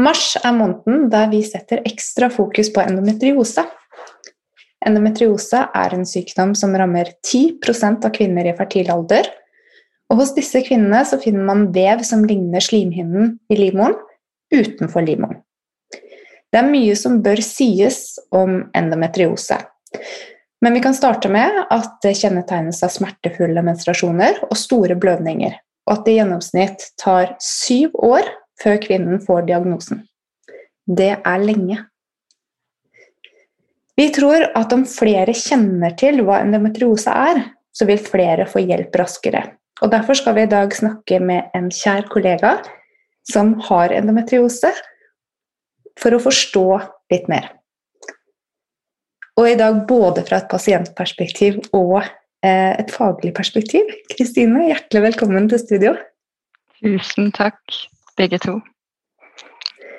Mars er måneden der vi setter ekstra fokus på endometriose. Endometriose er en sykdom som rammer 10% av kvinner i fertil alder. Og hos disse kvinnene finner man vev som ligner slimhinnen i livmoren, utenfor livmoren. Det er mye som bør sies om endometriose. Men vi kan starte med at det kjennetegnes av smertefulle menstruasjoner og store blødninger, og at det i gjennomsnitt tar syv år før kvinnen får diagnosen. Det er lenge. Vi tror at om flere kjenner til hva endometriose er, så vil flere få hjelp raskere. Og Derfor skal vi i dag snakke med en kjær kollega som har endometriose, for å forstå litt mer. Og i dag både fra et pasientperspektiv og eh, et faglig perspektiv. Kristine, hjertelig velkommen til studio. Tusen takk begge to.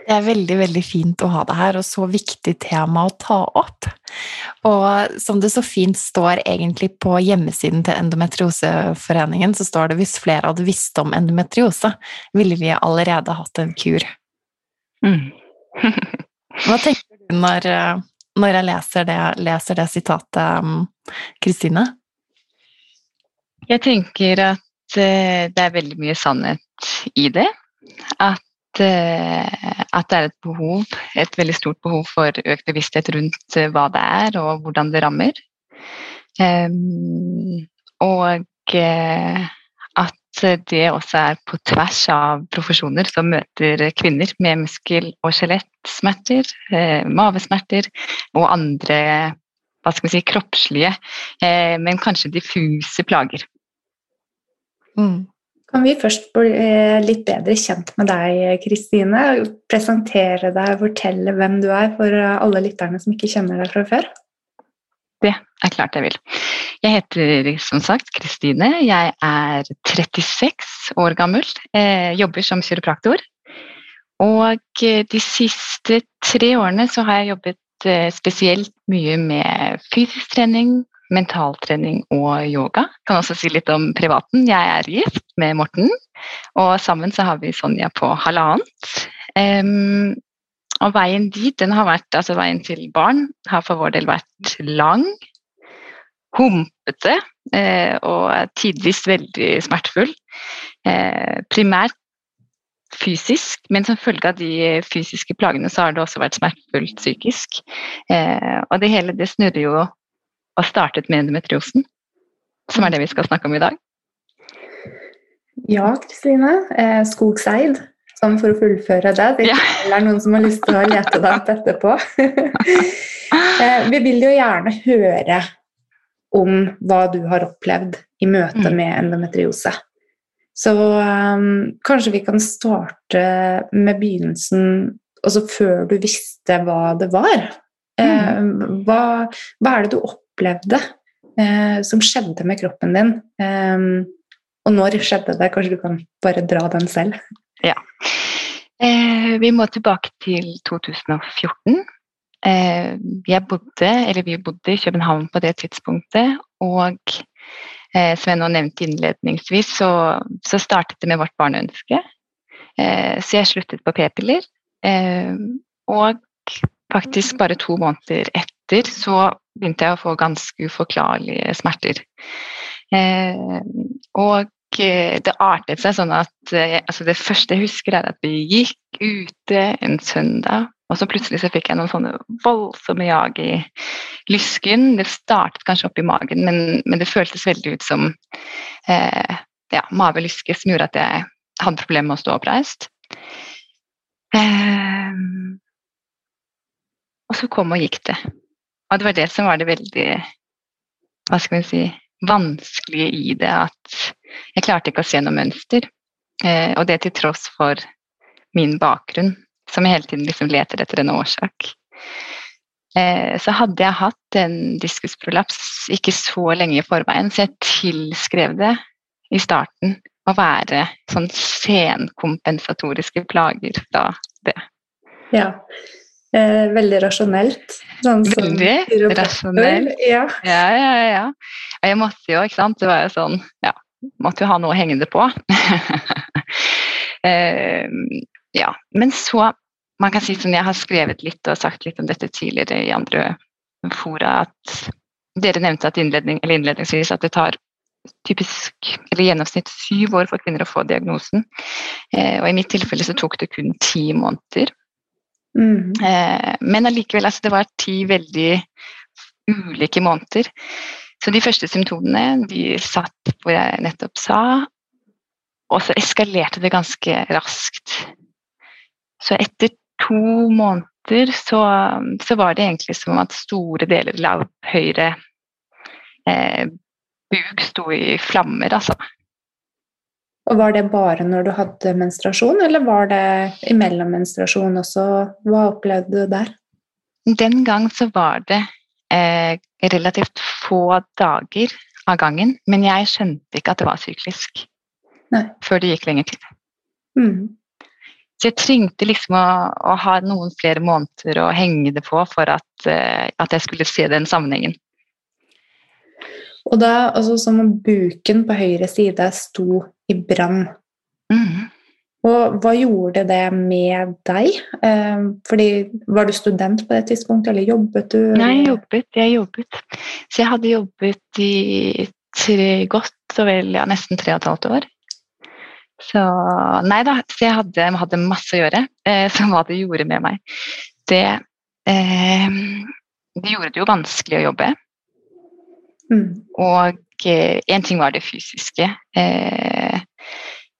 Det er veldig veldig fint å ha deg her, og så viktig tema å ta opp. Og som det så fint står egentlig på hjemmesiden til Endometrioseforeningen, så står det hvis flere hadde visst om endometriose, ville vi allerede hatt en kur. Mm. Hva tenker du når, når jeg leser det, leser det sitatet, Kristine? Jeg tenker at eh, det er veldig mye sannhet i det at, eh, at, det er et behov, et veldig stort behov for økt bevissthet rundt eh, hva det er og hvordan det rammer. Um, og uh, at det også er på tvers av profesjoner som møter kvinner med muskel- og skjelettsmerter, mavesmerter og andre hva skal vi si, kroppslige, men kanskje diffuse plager. Mm. Kan vi først bli eh, litt bedre kjent med deg, Kristine? Presentere deg, fortelle hvem du er for alle lytterne som ikke kjenner deg fra før? Det er klart jeg vil. Jeg heter som sagt Kristine. Jeg er 36 år gammel. Jeg jobber som kiropraktor. Og de siste tre årene så har jeg jobbet eh, spesielt mye med fysisk trening, mentaltrening og yoga. Jeg kan også si litt om privaten. Jeg er gift med Morten, og sammen så har vi Sonja på halvannet. Um, og veien dit, den har vært, altså veien til barn, har for vår del vært lang, humpete eh, og tidvis veldig smertefull. Eh, primært fysisk, men som følge av de fysiske plagene så har det også vært smertefullt psykisk. Eh, og det hele det snurrer jo og startet med endometriosen, som er det vi skal snakke om i dag. Ja, Kristine. Eh, Skogseid, sånn for å fullføre det. Det er noen som har lyst til å lete deg opp etterpå. eh, vi vil jo gjerne høre om hva du har opplevd i møte mm. med endometriose. Så um, kanskje vi kan starte med begynnelsen, altså før du visste hva det var. Eh, mm. hva, hva, er det du opplevde? Opplevde eh, som skjedde med kroppen din. Eh, og når skjedde det? Kanskje du kan bare dra den selv? Ja. Eh, vi må tilbake til 2014. Eh, jeg bodde, eller vi bodde i København på det tidspunktet, og eh, som jeg nå nevnte innledningsvis, så, så, startet det med vårt barneønske. Eh, så jeg sluttet på p-piller. og faktisk bare to måneder etter så begynte jeg å få ganske uforklarlige smerter. Eh, og eh, det artet seg sånn at eh, altså Det første jeg husker, er at vi gikk ute en søndag, og så plutselig så fikk jeg noen sånne voldsomme jag i lysken. Det startet kanskje opp i magen, men, men det føltes veldig ut som eh, ja, mave-lyske som gjorde at jeg hadde problemer med å stå oppreist. Eh, og så kom og gikk det. Og det var det som var det veldig hva skal vi si, vanskelige i det, at jeg klarte ikke å se noe mønster. Eh, og det til tross for min bakgrunn som jeg hele tiden liksom leter etter en årsak. Eh, så hadde jeg hatt en diskusprolaps ikke så lenge i forveien, så jeg tilskrev det i starten å være sånn senkompensatoriske plager fra det. Ja. Eh, veldig rasjonelt. Sånn veldig rasjonelt. Ja. ja, ja, ja. Og jeg måtte jo, ikke sant. Det var jo sånn Ja, måtte jo ha noe hengende på. eh, ja. Men så man kan si som Jeg har skrevet litt og sagt litt om dette tidligere i andre fora, at dere nevnte at innledning, innledningsvis at det tar typisk, eller gjennomsnitt syv år for kvinner å få diagnosen. Eh, og I mitt tilfelle så tok det kun ti måneder. Mm. Eh, men allikevel, altså det var ti veldig ulike måneder. Så de første symptomene de satt hvor jeg nettopp sa, og så eskalerte det ganske raskt. Så etter to måneder så, så, var det egentlig som at store deler av høyre eh, buk sto i flammer, altså. Og Var det bare når du hadde menstruasjon, eller var det imellom menstruasjon også? Hva opplevde du der? Den gang så var det eh, relativt få dager av gangen, men jeg skjønte ikke at det var syklisk Nei. før det gikk lenger tid. Mm. Så jeg trengte liksom å, å, ha noen flere måneder å henge det på for at, eh, at jeg skulle se den sammenhengen. Og da, altså som om buken på høyre side sto i brann. Mm. Og hva gjorde det med deg? Eh, fordi Var du student på det tidspunktet, eller jobbet du? Nei, jeg jobbet. Jeg jobbet. Så jeg hadde jobbet i tre, godt og vel ja, nesten tre og et halvt år. Så nei da, så jeg hadde, hadde masse å gjøre. Eh, så hva det gjorde med meg Det, eh, det gjorde det jo vanskelig å jobbe. Mm. Og én eh, ting var det fysiske. Eh,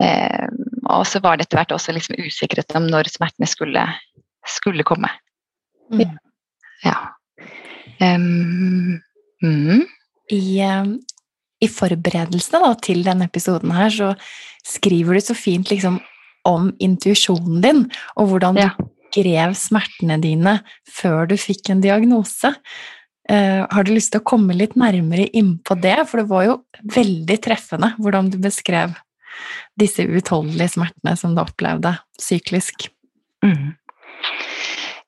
eh, og så var det etter hvert også liksom usikkerhet om når smertene skulle, skulle komme. Mm. Ja. Um, mm. I, i forberedelsene da, til denne episoden her, så skriver du så fint liksom, om intuisjonen din, og hvordan du grev smertene dine før du fikk en diagnose. Uh, har du lyst til å komme litt nærmere inn på det? For det var jo veldig treffende hvordan du beskrev disse uutholdelige smertene som du opplevde syklisk. Mm.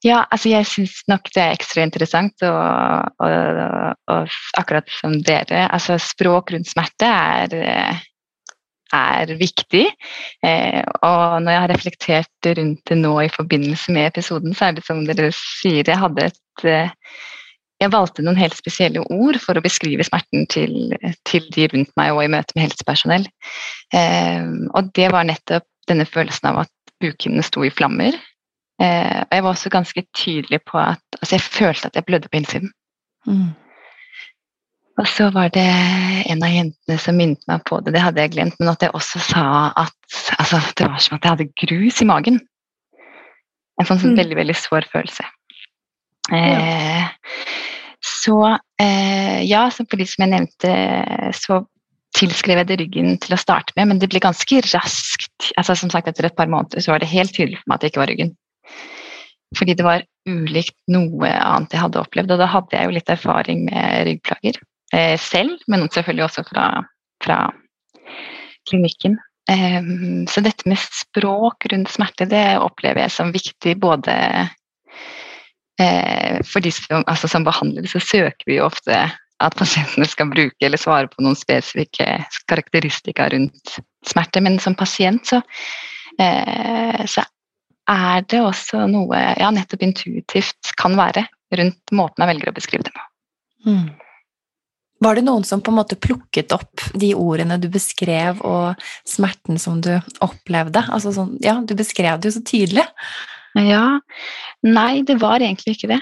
Ja, altså jeg syns nok det er ekstra interessant, og, og, og, akkurat som dere altså Språk rundt smerte er, er viktig. Eh, og når jeg har reflektert rundt det nå i forbindelse med episoden, så er det som dere sier, jeg hadde et eh, jeg valgte noen helt spesielle ord for å beskrive smerten til, til de rundt meg og i møte med helsepersonell. Eh, og det var nettopp denne følelsen av at bukhinnene sto i flammer. Eh, og jeg var også ganske tydelig på at altså jeg følte at jeg blødde på innsiden. Mm. Og så var det en av jentene som minnet meg på det, det hadde jeg glemt, men at jeg også sa at altså, det var som at jeg hadde grus i magen. En sånn, sånn mm. veldig, veldig sår følelse. Eh, så eh, ja, de som jeg nevnte, så tilskrev jeg det ryggen til å starte med, men det ble ganske raskt. altså som sagt Etter et par måneder så var det helt tydelig for meg at det ikke var ryggen. Fordi det var ulikt noe annet jeg hadde opplevd. Og da hadde jeg jo litt erfaring med ryggplager eh, selv, men selvfølgelig også fra, fra klinikken. Eh, så dette med språk rundt smerte, det opplever jeg som viktig både eh, For de som, altså, som behandlere, så søker vi jo ofte at pasientene skal bruke eller svare på noen spesifikke karakteristika rundt smerte, men som pasient så, eh, så er det også noe ja, nettopp intuitivt kan være rundt måten jeg velger å beskrive det på. Mm. Var det noen som på en måte plukket opp de ordene du beskrev, og smerten som du opplevde? Altså sånn, ja, du beskrev det jo så tydelig. Ja. Nei, det var egentlig ikke det.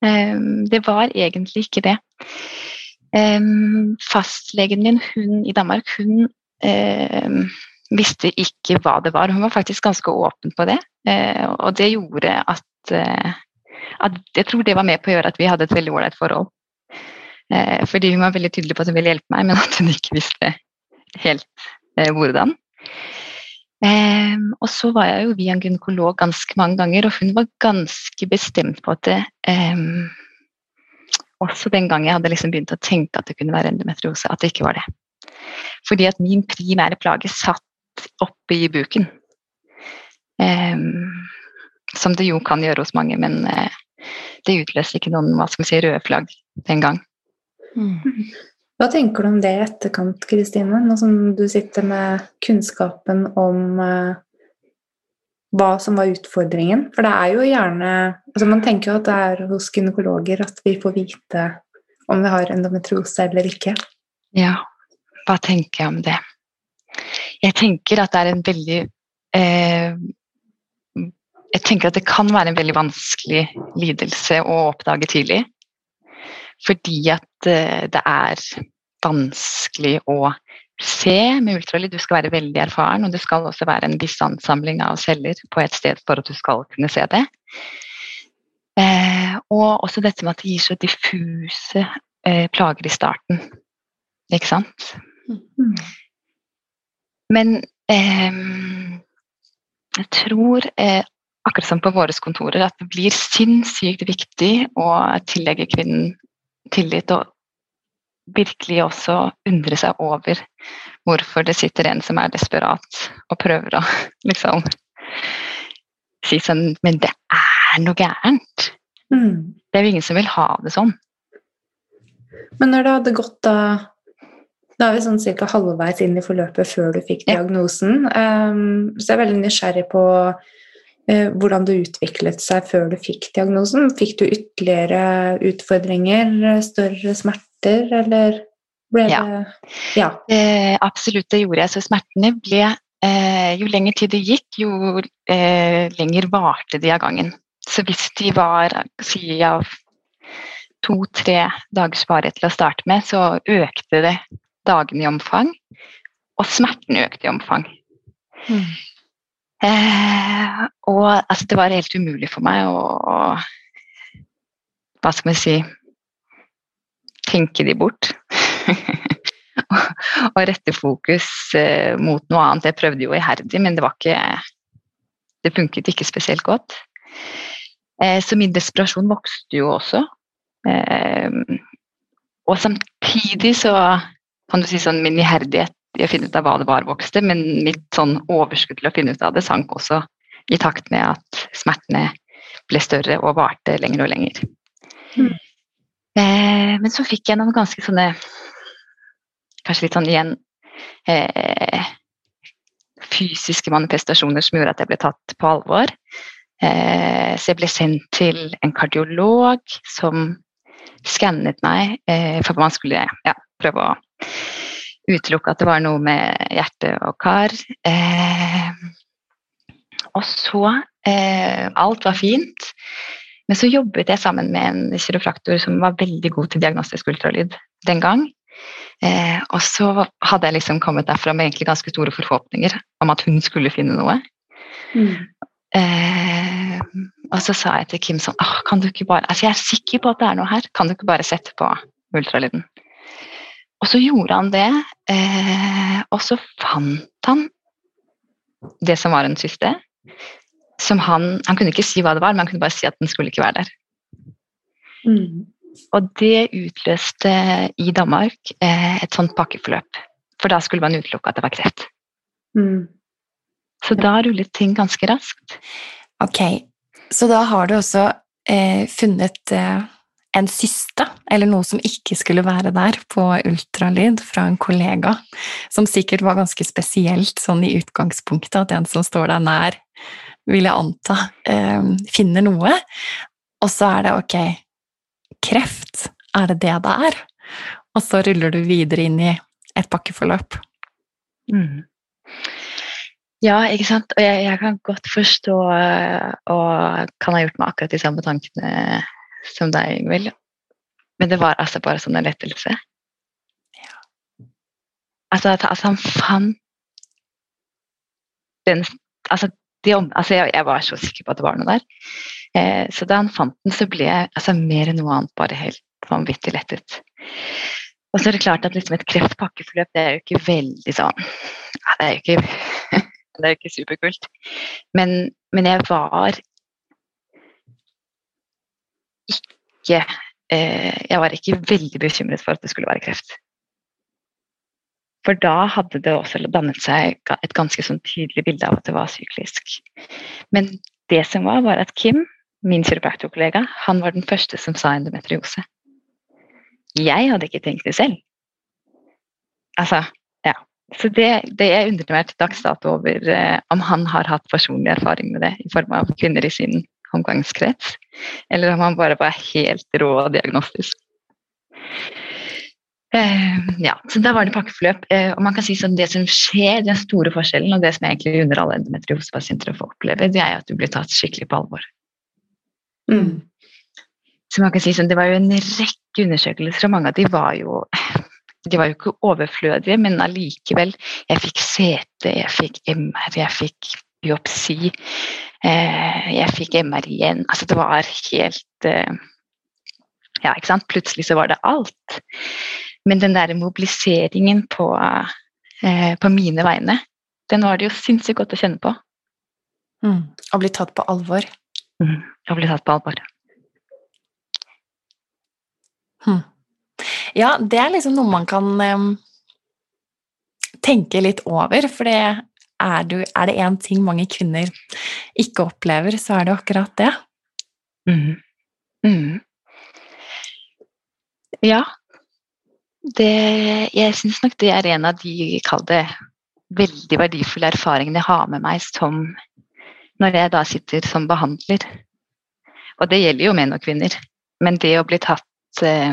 Um, det var egentlig ikke det. Um, fastlegen min, hun i Danmark, hun um, visste ikke hva det var. Hun var faktisk ganske åpen på det, uh, og det gjorde at, uh, at Jeg tror det var med på å gjøre at vi hadde et veldig ålreit forhold. Eh, fordi hun var veldig tydelig på at hun ville hjelpe meg, men at hun ikke visste helt eh, hvordan. Um, og så var jeg jo via en gynekolog ganske mange ganger, og hun var ganske bestemt på at det um, Også den gang jeg hadde liksom begynt å tenke at det kunne være endometriose, at det ikke var det. Fordi at min primære plage satt oppe i buken. Um, som det jo kan gjøre hos mange, men uh, det utløste ikke noen hva skal vi si, røde flagg den gang. Mm. Hva tenker du om det i etterkant, Kristine, nå som du sitter med kunnskapen om eh, hva som var utfordringen? For det er jo gjerne altså Man tenker jo at det er hos gynekologer at vi får vite om vi har endometriose eller ikke. Ja, hva tenker jeg om det? Jeg tenker at det er en veldig eh, Jeg tenker at det kan være en veldig vanskelig lidelse å oppdage tidlig. Fordi at eh, det er vanskelig å se med ultralyd. Du skal være veldig erfaren, og det skal også være en viss ansamling av celler på et sted for at du skal kunne se det. Eh, og også dette med at det gir så diffuse eh, plager i starten. Ikke sant? Mm. Men jeg tror eh, akkurat som på våre kontorer, at det blir sinnssykt viktig å tillegge kvinnen tillit og virkelig også undre seg over hvorfor det sitter en som er desperat og prøver å liksom si sånn Men det er noe gærent. Mm. Det er jo ingen som vil ha det sånn. Men når det hadde gått da Da er vi sånn ca. halvveis inn i forløpet før du fikk diagnosen. Ja. Um, så jeg er veldig nysgjerrig på hvordan det utviklet seg før du fikk diagnosen. Fikk du ytterligere utfordringer, større smerter? eller ble det Ja. ja. Eh, absolutt, det gjorde jeg. Så smertene ble eh, Jo lenger tid det gikk, jo eh, lenger varte de av gangen. Så hvis de var sier jeg, to-tre dagers varighet til å starte med, så økte det dagene i omfang. Og smerten økte i omfang. Mm. Eh, og altså, det var helt umulig for meg å, å Hva skal vi si tenke de bort. og rette fokus eh, mot noe annet. Jeg prøvde jo iherdig, men det var ikke Det funket ikke spesielt godt. Eh, så min desperasjon vokste jo også. Eh, og samtidig så kan du si sånn min iherdighet i å finne ut av hva det var, vokste, men mitt sånn overskudd til å finne ut av det sank også i takt med at smertene ble større og varte lenger og lenger. Mm. Eh, men så fikk jeg noen ganske sånne Kanskje litt sånn igjen eh, fysiske manifestasjoner som gjorde at jeg ble tatt på alvor. Eh, så jeg ble sendt til en kardiolog som skannet meg, eh, for man skulle ja, prøve å utelukke at det var noe med hjerte og kar. Eh, og så eh, Alt var fint. Men så jobbet jeg sammen med en kiropraktor som var veldig god til diagnostisk ultralyd den gang. Eh, og så hadde jeg liksom kommet derfra med egentlig ganske store forhåpninger om at hun skulle finne noe. Mm. Eh, og så sa jeg til Kim sånn kan du ikke bare, altså Jeg er sikker på at det er noe her, kan du ikke bare sette på ultralyden? Og så gjorde han det, eh, og så fant han det som var en syste som han Han kunne ikke si hva det var, men han kunne bare si at den skulle ikke være der. Mm. Og det utløste i Danmark eh, et sånt pakkeforløp. For da skulle man utelukke at det var kreft. Mm. Så da rullet ting ganske raskt. Ok, så da har du også eh, funnet eh, en syste, eller noe som ikke skulle være der, på ultralyd fra en kollega, som sikkert var ganske spesielt sånn i utgangspunktet, at en som står deg nær, vil jeg anta, eh, finner noe. Og så er det ok, kreft, er det det det er? Og så ruller du videre inn i et pakkeforløp. Mm. Ja, ikke sant. Og jeg, jeg, kan godt forstå og kan ha gjort meg akkurat de samme tankene som deg, Ingvild. Men det var altså bare sånn en lettelse. Ja. Altså at altså, han fant den Altså de, altså jeg, jeg, var så sikker på at det var noe der. Eh, så da han fant den, så ble jeg altså, mer enn noe annet bare helt vanvittig lettet. Og så er det klart at liksom et kreftpakkeforløp det er jo ikke veldig sånn Det er jo ikke, det er jo ikke superkult. Men, men jeg var ikke Jeg var ikke veldig bekymret for at det skulle være kreft. For da hadde det også dannet seg et ganske sånn tydelig bilde av at det var syklisk. Men det som var, var at Kim, min kiropraktorkollega, han var den første som sa endometriose. Jeg hadde ikke tenkt det selv. Altså, ja. Så det, det jeg undrer meg til dags dato over eh, om han har hatt personlig erfaring med det i form av kvinner i sin omgangskrets, eller om han bare var helt rå og diagnostisk. Eh, ja, så Da var det pakkeforløp. Eh, og man kan si sånn, Det som skjer, den store forskjellen, og det som egentlig under alle endometriosepasienter får oppleve, det er at du blir tatt skikkelig på alvor. Mm. Så man kan si sånn, Det var jo en rekke undersøkelser, og mange av de var jo de var jo ikke overflødige, men allikevel. Jeg fikk CT, jeg fikk MR, jeg fikk biopsi. Eh, jeg fikk MR igjen. Altså, det var helt eh, Ja, ikke sant. Plutselig så var det alt. Men den der mobiliseringen på, eh, på mine vegne, den var det jo sinnssykt godt å kjenne på. Mm. Å bli tatt på alvor. Mm. Å bli tatt på alvor. Hm. Ja, det er liksom noe man kan um, tenke litt over, for det er, du, er det én ting mange kvinner ikke opplever, så er det akkurat det. Mm. Mm. Ja, det, jeg syns nok det er en av de kall det veldig verdifulle erfaringene jeg har med meg som når jeg da sitter som behandler. Og det gjelder jo menn og kvinner. Men det å bli tatt eh,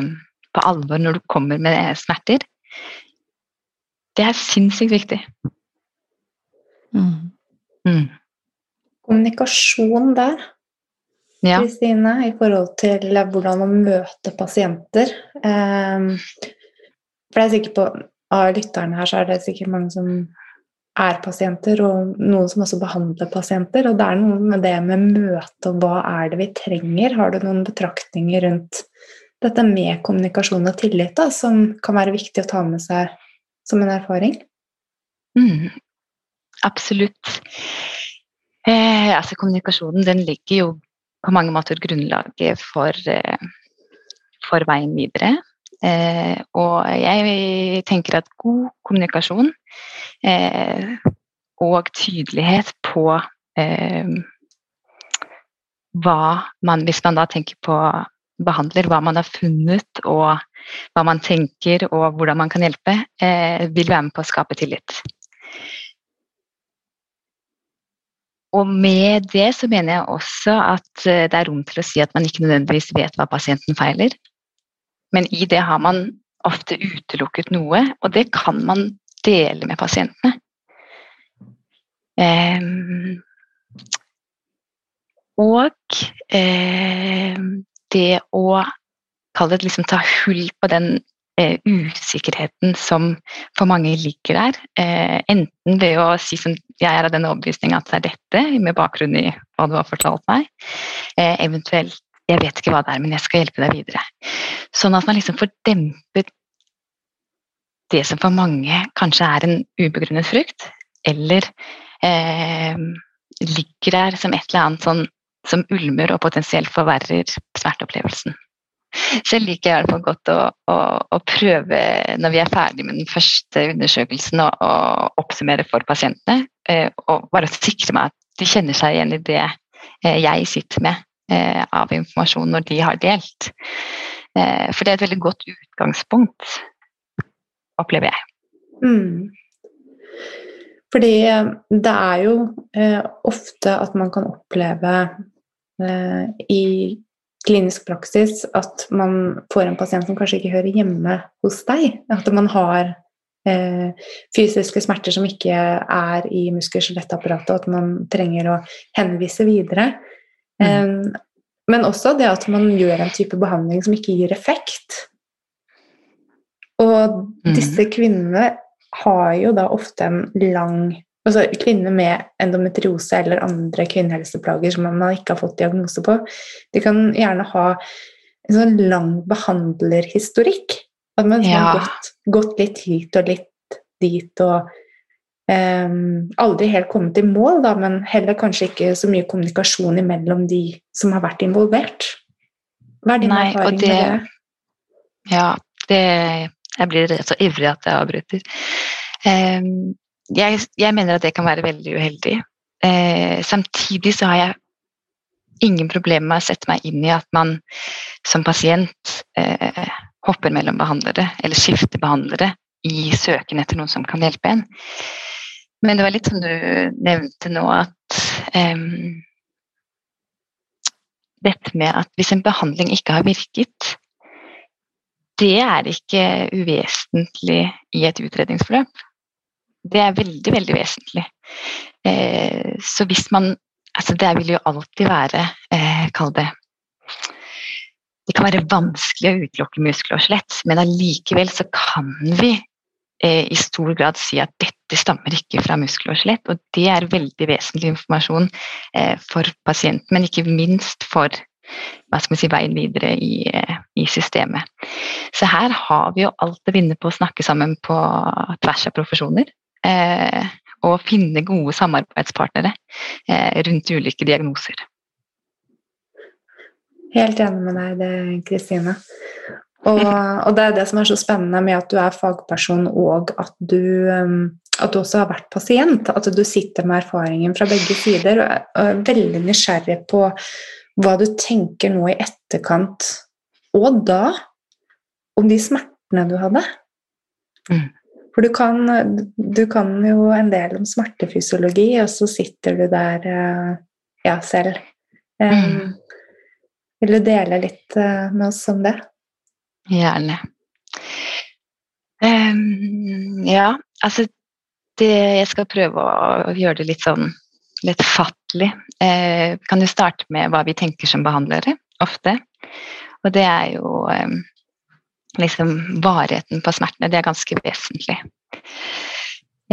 på alvor når du kommer med smerter, det er sinnssykt viktig. Mm. Mm. Kommunikasjon der, Kristine, ja. i forhold til hvordan å møte pasienter. Um, for jeg er sikker på av lytterne her så er det sikkert mange som er pasienter, og noen som også behandler pasienter. Og det er noe med det med møte og hva er det vi trenger. Har du noen betraktninger rundt dette med kommunikasjon og tillit da, som kan være viktig å ta med seg som en erfaring? Mm, absolutt. Eh, altså kommunikasjonen den ligger jo på mange måter grunnlaget for, eh, for veien videre. Eh, og jeg tenker at god kommunikasjon eh, og tydelighet på eh, hva man Hvis man da tenker på behandler, hva man har funnet og hva man tenker og hvordan man kan hjelpe, eh, vil være med på å skape tillit. Og med det så mener jeg også at eh, det er rom til å si at man ikke nødvendigvis vet hva pasienten feiler. Men i det har man ofte utelukket noe, og det kan man dele med pasientene. Um, og eh, det å kalle det liksom ta hull på den eh, usikkerheten som for mange ligger der. Eh, enten ved å si som jeg er av den overbevisning at det er dette, med bakgrunn i hva du har fortalt meg. Eh, eventuelt jeg vet ikke hva det er, men jeg skal hjelpe deg videre. Sånn at man liksom får dempet det som for mange kanskje er en ubegrunnet frykt, eller eh, ligger der som et eller annet sånn som ulmer og potensielt forverrer smerteopplevelsen. Liker jeg i hvert fall godt å, å, å, prøve, når vi er ferdig med den første undersøkelsen, å, oppsummere for pasientene. Eh, og bare sikre meg at de kjenner seg igjen i det eh, jeg sitter med eh, av informasjon når de har delt. For det er et veldig godt utgangspunkt, opplever jeg. Mm. Fordi det er jo ofte at man kan oppleve i klinisk praksis at man får en pasient som kanskje ikke hører hjemme hos deg. At man har eh, fysiske smerter som ikke er i muskel- og at man trenger å henvise videre. Mm. Men også det at man gjør en type behandling som ikke gir effekt. Og mm. disse kvinnene har jo da ofte en lang Altså kvinner med endometriose eller andre kvinnehelseplager som man ikke har fått diagnose på, de kan gjerne ha en sånn lang behandlerhistorikk. At man ja. har gått, gått litt hit og litt dit og um, aldri helt kommet i mål, da, men heller kanskje ikke så mye kommunikasjon imellom de som har vært involvert. Hva er din Nei, erfaring det, med det? Ja, det Jeg blir så ivrig at jeg avbryter. Um, jeg, jeg, mener at det kan være veldig uheldig. Eh, samtidig så har jeg ingen problemer med å sette meg inn i at man som pasient eh, hopper mellom behandlere, eller skifter behandlere i søken etter noen som kan hjelpe en. Men det var litt som du nevnte nå, at eh, dette med at hvis en behandling ikke har virket, det er ikke uvesentlig i et utredningsforløp. Det er veldig, veldig vesentlig. Eh, så hvis man Altså, det vil jo alltid være eh, Kall det Det kan være vanskelig å utelukke muskler og skjelett, men allikevel så kan vi eh, i stor grad si at dette stammer ikke fra muskler og skjelett. Og det er veldig vesentlig informasjon eh, for pasienten, men ikke minst for hva skal man si, veien videre i, eh, i, systemet. Så her har vi jo alt å vinne på å snakke sammen på tvers av profesjoner. Eh, og finne gode samarbeidspartnere eh, rundt ulike diagnoser. Helt enig med deg Kristine. Og, og, det er det som er så spennende med at du er fagperson, og at du, um, at du også har vært pasient. At du sitter med erfaringen fra begge sider og er veldig nysgjerrig på hva du tenker nå i etterkant, og da, om de smertene du hadde. Mm. For du kan, du kan, jo en del om smertefysiologi, og så sitter du der eh, ja, selv. Um, mm. Vil du dele litt uh, med oss om det? Gjerne. Um, ja, altså det, Jeg skal prøve å gjøre det litt sånn lettfattelig. Eh, kan jo starte med hva vi tenker som behandlere, ofte. Og det er jo eh, liksom varigheten på smertene. Det er ganske vesentlig.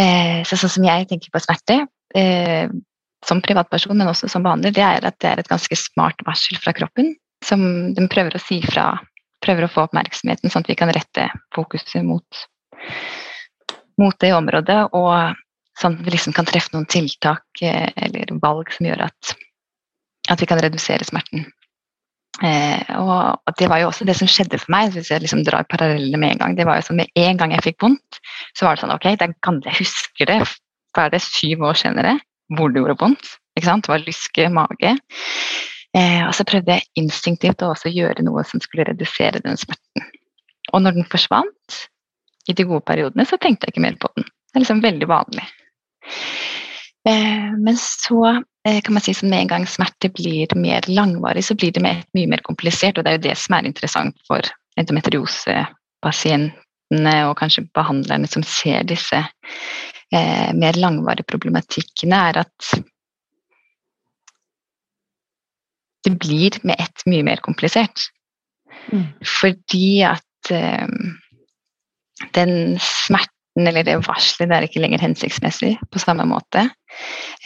Eh, så sånn som jeg tenker på smerte, eh, som privatperson, men også som behandler, det er at det er et ganske smart varsel fra kroppen som den prøver å si fra prøver å få oppmerksomheten, sånn at vi kan rette fokuset mot, mot det området. Og sånn at vi liksom kan treffe noen tiltak eh, eller valg som gjør at, at vi kan redusere smerten. Eh, og det var jo også det som skjedde for meg, hvis jeg liksom drar parallellene med en gang. det var jo sånn Med en gang jeg fikk vondt, så var det sånn Ok, er gamle, jeg husker det. Hva er det, syv år senere? Hvor det gjorde vondt. ikke sant, Det var lyske, mage. Eh, og så prøvde jeg instinktivt å også gjøre noe som skulle redusere den smerten. Og når den forsvant, i de gode periodene, så tenkte jeg ikke mer på den. Det er liksom veldig vanlig. Eh, men så eh, kan man si som med en gang smerte blir mer langvarig, så blir det mye mer komplisert. Og det er jo det som er interessant for endometriosepasientene og kanskje behandlerne som ser disse eh, mer langvarige problematikkene, er at det blir med ett mye mer komplisert. Mm. Fordi at den smerten eller det varselet det er ikke lenger hensiktsmessig på samme måte.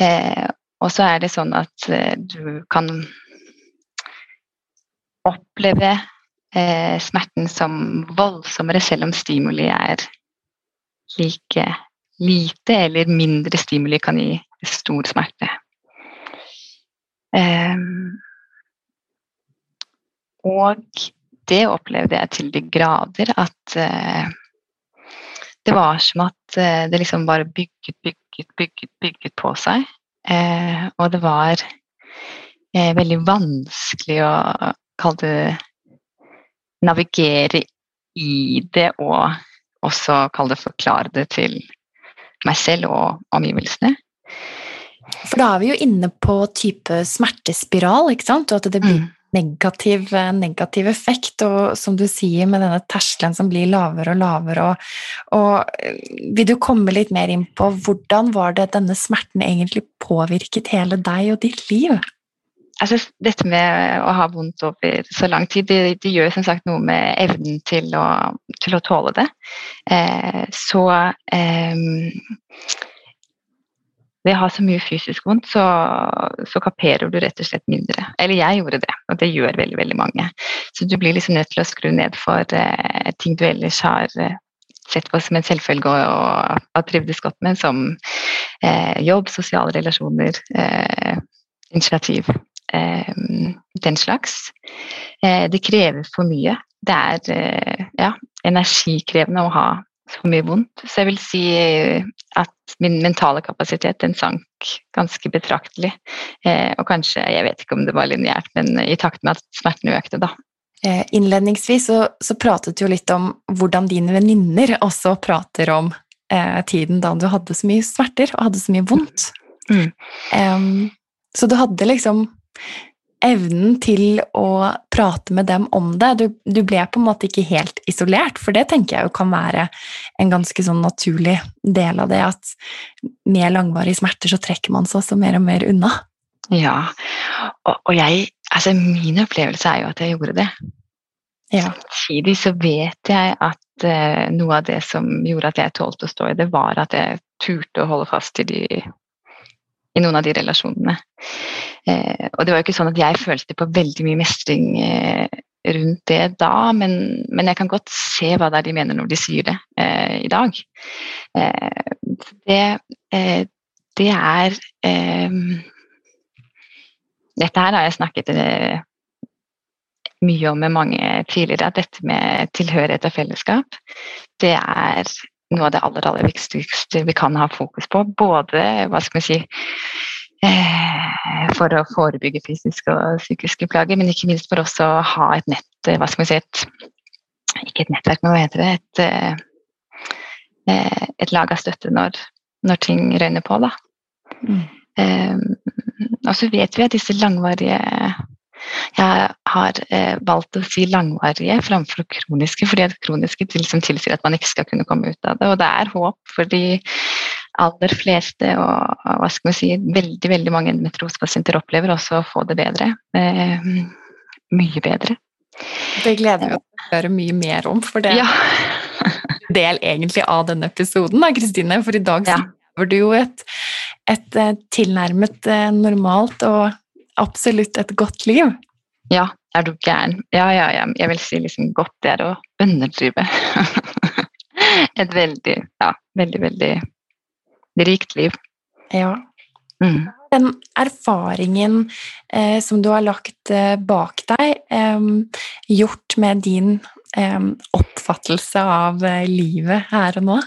Eh, og så er det sånn at eh, du kan oppleve eh, smerten som voldsommere selv om stimuli er like lite eller mindre stimuli kan gi stor smerte. Eh, og det opplevde jeg til de grader at uh, det var som at uh, det liksom bare bygget, bygget, bygget, bygget på seg. Eh, og det var veldig vanskelig å kalle det navigere i det og også kalle det forklare det til meg selv og omgivelsene. For da er vi jo inne på type smertespiral, ikke sant? Og at det blir mm negativ, negativ, effekt, og som du sier, med denne terskelen som blir lavere og lavere. Og, og vil du komme litt mer inn på hvordan var det denne smerten egentlig påvirket hele deg og ditt liv? Altså, dette med å ha vondt over så lang tid, det, det gjør som sagt noe med evnen til å, til å tåle det. Eh, så eh, ved har så mye fysisk vondt, så, så, kaperer du rett og slett mindre. Eller jeg gjorde det, og det gjør veldig veldig mange. Så du blir liksom nødt til å skru ned for eh, ting du ellers har eh, sett på som en selvfølge og har trivdes godt med, som Eh, jobb, sosiale relasjoner, eh, initiativ. Eh, den slags. Eh, det krever for mye. Det er eh, ja, energikrevende å ha så mye vondt. Så jeg vil si at min mentale kapasitet den sank ganske betraktelig. og kanskje, jeg vet ikke om det var lineært, men i takt med at smerten økte, da. Innledningsvis så, så pratet du jo litt om hvordan dine venninner også prater om eh, tiden da du hadde så mye smerter og hadde så mye vondt. Mm. Så du hadde liksom evnen til å prate med dem om det. Du, du, ble på en måte ikke helt isolert, for det tenker jeg jo kan være en ganske sånn naturlig del av det at med langvarige smerter så trekker man seg også mer og mer unna. Ja, og, og jeg Altså, min opplevelse er jo at jeg gjorde det. Ja. Samtidig så vet jeg at uh, noe av det som gjorde at jeg tålte å stå i det, var at jeg turte å holde fast i de i noen av de relasjonene. Eh, og det var jo ikke sånn at jeg følte på veldig mye mestring eh, rundt det da, men, men, jeg kan godt se hva det er de mener når de sier det eh, i dag. Eh, det, eh, det, er eh, Dette her har jeg snakket mye om med mange tidligere, at dette med tilhørighet og fellesskap, det er noe av det aller, aller viktigste vi kan ha fokus på. Både hva skal vi si, for å forebygge fysiske og psykiske plager, men ikke minst for også å ha et nett hva skal vi si, et, Ikke et nettverk, men hva heter det? Et, eh, et lag av støtte når, når ting røyner på. Da. Mm. Um, og så vet vi at disse langvarige jeg har eh, valgt å si langvarige framfor kroniske, fordi at kroniske liksom tilsier at man ikke skal kunne komme ut av det. Og det er håp for de aller fleste, og hva skal vi si, veldig veldig mange endometriosepasienter opplever også å få det bedre. Eh, mye bedre. Det gleder vi oss til å høre mye mer om, for det ja. del egentlig av denne episoden, da, Kristine. For i dag ja. lever du jo et, et eh, tilnærmet eh, normalt og absolutt et godt liv. Ja, er du gæren? Ja, ja, ja. Jeg vil si liksom godt det er å underdrive. et veldig, ja, veldig, veldig rikt liv. Ja. Mm. Den erfaringen eh, som du har lagt eh, bak deg, eh, gjort med din oppfattelse av eh, livet her og nå?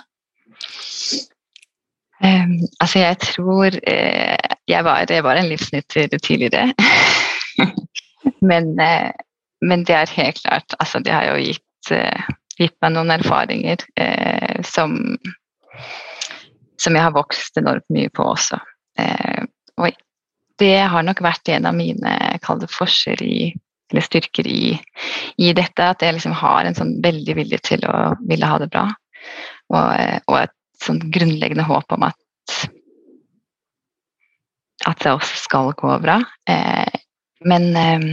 Um, altså, jeg tror eh, jeg, var, jeg var en livsnytter tidligere. men, eh, men, det er helt klart Altså, det har jo gitt, eh, gitt meg noen erfaringer eh, som, som jeg har vokst enormt mye på også. Eh, og det har nok vært en av mine kalde forskjeller i eller styrker i, i, dette. At jeg liksom har en sånn veldig vilje til å ville ha det bra. Og, og et sånn grunnleggende håp om at at det også skal gå bra. Eh, men eh,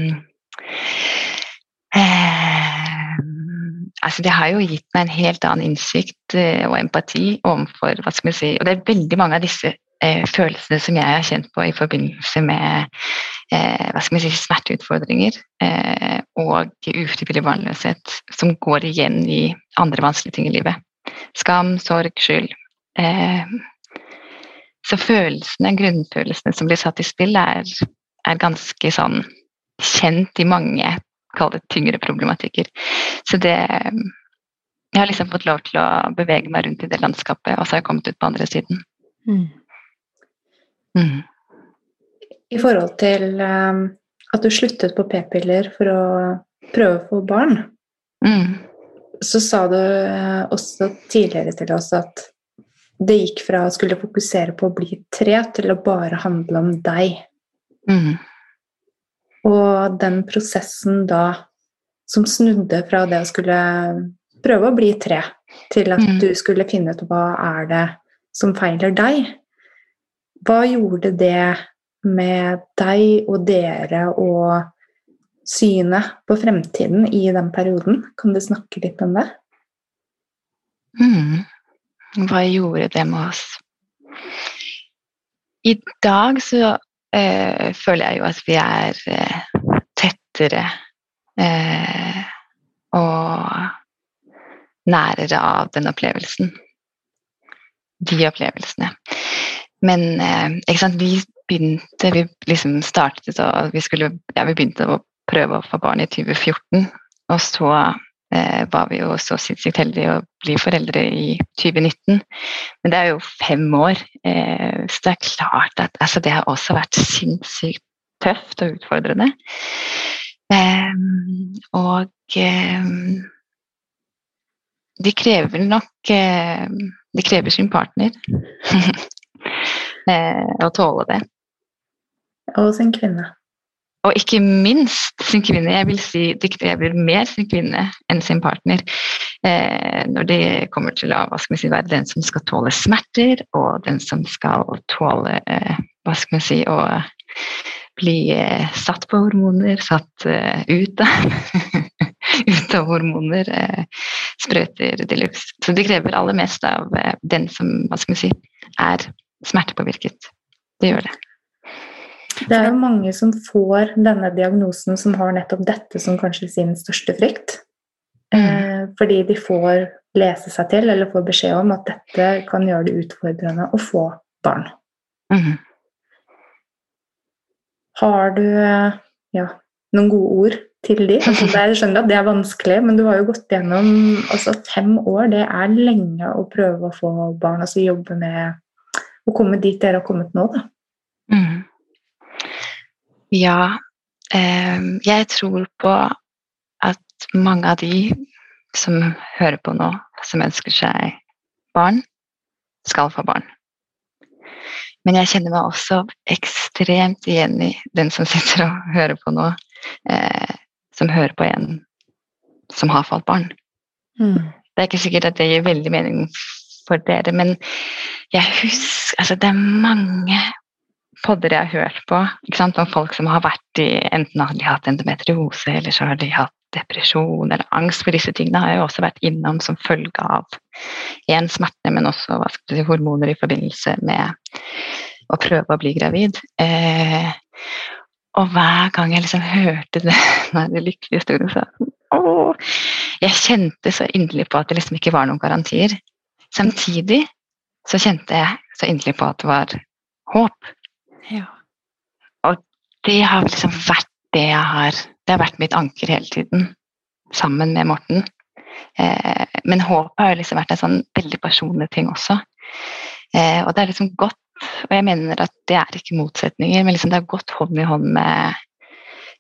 altså det har jo gitt meg en helt annen innsikt eh, og empati overfor hva skal vi si, Og det er veldig mange av disse eh, følelsene som jeg har kjent på i forbindelse med eh, hva skal vi si, smerteutfordringer og ufrivillig barnløshet, som går igjen i andre vanskelige ting i livet. Skam, sorg, skyld. Så følelsene, grunnfølelsene som blir satt i spill, er, er ganske sånn kjent i mange kall det tyngre problematikker. Så det Jeg har liksom fått lov til å bevege meg rundt i det landskapet, og så har jeg kommet ut på andre siden. Mm. Mm. I forhold til um, at du sluttet på p-piller for å prøve å få barn, mm. så sa du uh, også tidligere til oss at det gikk fra å skulle fokusere på å bli tre til å bare handle om deg. Mm. Og den prosessen da som snudde fra det å skulle prøve å bli tre, til at mm. du skulle finne ut hva er det som feiler deg. Hva gjorde det med deg og dere og synet på fremtiden i den perioden? Kan du snakke litt om det? Mm. Hva gjorde det med oss? I dag så eh, føler jeg jo at vi er eh, tettere eh, og nærere av den opplevelsen. De opplevelsene. men ikke sant, vi begynte Vi liksom startet og vi skulle Ja, vi begynte å prøve å få barn i 2014, og så eh, var vi jo så sinnssykt heldige å bli foreldre i 2019. Men det er jo fem år, eh, så det er klart at altså, det har også vært sinnssykt tøft og utfordrende. Um, og um, de krever nok uh, De krever sin partner å tåle det. Og sin kvinne. Og ikke minst sin kvinne. Jeg vil si de krever mer sin kvinne enn sin partner. Eh, når det kommer til å hva skal si, være den som skal tåle smerter, og den som skal tåle eh, hva skal si, å bli eh, satt på hormoner, satt ut, ut av hormoner, uh, sprøyter de luxe. Så det krever aller mest av uh, den som hva skal si, er smertepåvirket. Det gjør det. Det er jo mange som får denne diagnosen som har nettopp dette som kanskje sin største frykt. Mm. Fordi de får lese seg til eller får beskjed om at dette kan gjøre det utfordrende å få barn. Mm. Har du ja, noen gode ord til de? Altså, jeg skjønner at det er vanskelig, men du har jo gått gjennom altså fem år. Det er lenge å prøve å få barn, altså jobbe med å komme dit dere har kommet nå. da. Mm. Ja, eh, jeg tror på at mange av de som hører på nå, som ønsker seg barn, skal få barn. Men jeg kjenner meg også ekstremt igjen i den som sitter og hører på nå, eh, som hører på en som har fått barn. Mm. Det er ikke sikkert at det gir veldig mening for dere, men jeg husker altså Det er mange podder jeg har hørt på om folk som har vært i Enten har de hatt endometriose, eller så har de hatt depresjon eller angst for disse tingene. har jeg også vært innom som følge av én smerte, men også si, hormoner i forbindelse med å prøve å bli gravid. Eh, og hver gang jeg liksom hørte det, den lykkelige historien, så å, Jeg kjente så inderlig på at det liksom ikke var noen garantier. Samtidig så kjente jeg så inderlig på at det var håp. Ja. Og det har liksom vært det jeg har Det har vært mitt anker hele tiden, sammen med Morten. Eh, men håpet har liksom vært en sånn veldig personlig ting også. Eh, og det er liksom godt og jeg mener at det er ikke motsetninger, men liksom det har gått hånd i hånd med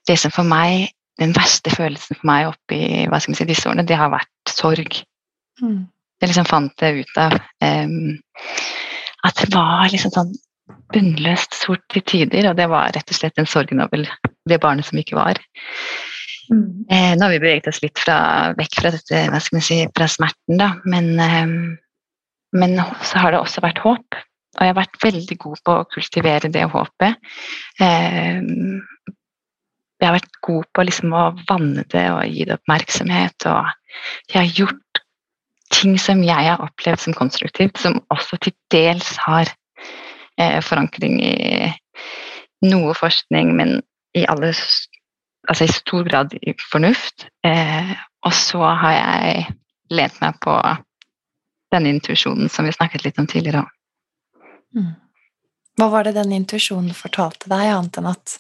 det som for meg Den verste følelsen for meg oppi hva skal si, disse årene, det har vært sorg. Mm. Jeg liksom fant det ut av. Um, at det var liksom sånn bunnløst sort til tider, og det var rett og slett en sorgnovel, det barnet som ikke var. Mm. Eh, nå har vi beveget oss litt fra, vekk fra dette, hva skal vi si, fra smerten, da, men, eh, men så har det også vært håp. Og jeg har vært veldig god på å kultivere det håpet. Eh, jeg har vært god på liksom å vanne det og gi det oppmerksomhet. Og jeg har gjort ting som jeg har opplevd som konstruktivt, som også til dels har forankring i noe forskning, men i, alle, altså i stor grad i fornuft. Eh, og så har jeg lent meg på denne intuisjonen som vi snakket litt om tidligere. Mm. Hva var det den intuisjonen fortalte deg, annet enn at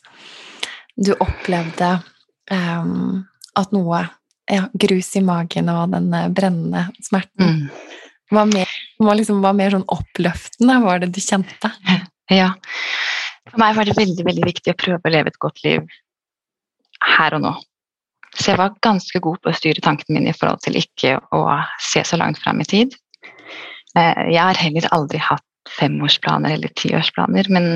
du opplevde um, at noe ja, Grus i magen og den eh, brennende smerten mm. var, mer, var, liksom, var mer sånn oppløftende, var det du kjente? Ja. For meg var det veldig, veldig viktig å prøve å leve et godt liv her og nå. Så jeg var ganske god på å styre tankene mine i forhold til ikke å se så langt fram i tid. Eh, jeg har heller aldri hatt femårsplaner eller tiårsplaner. Men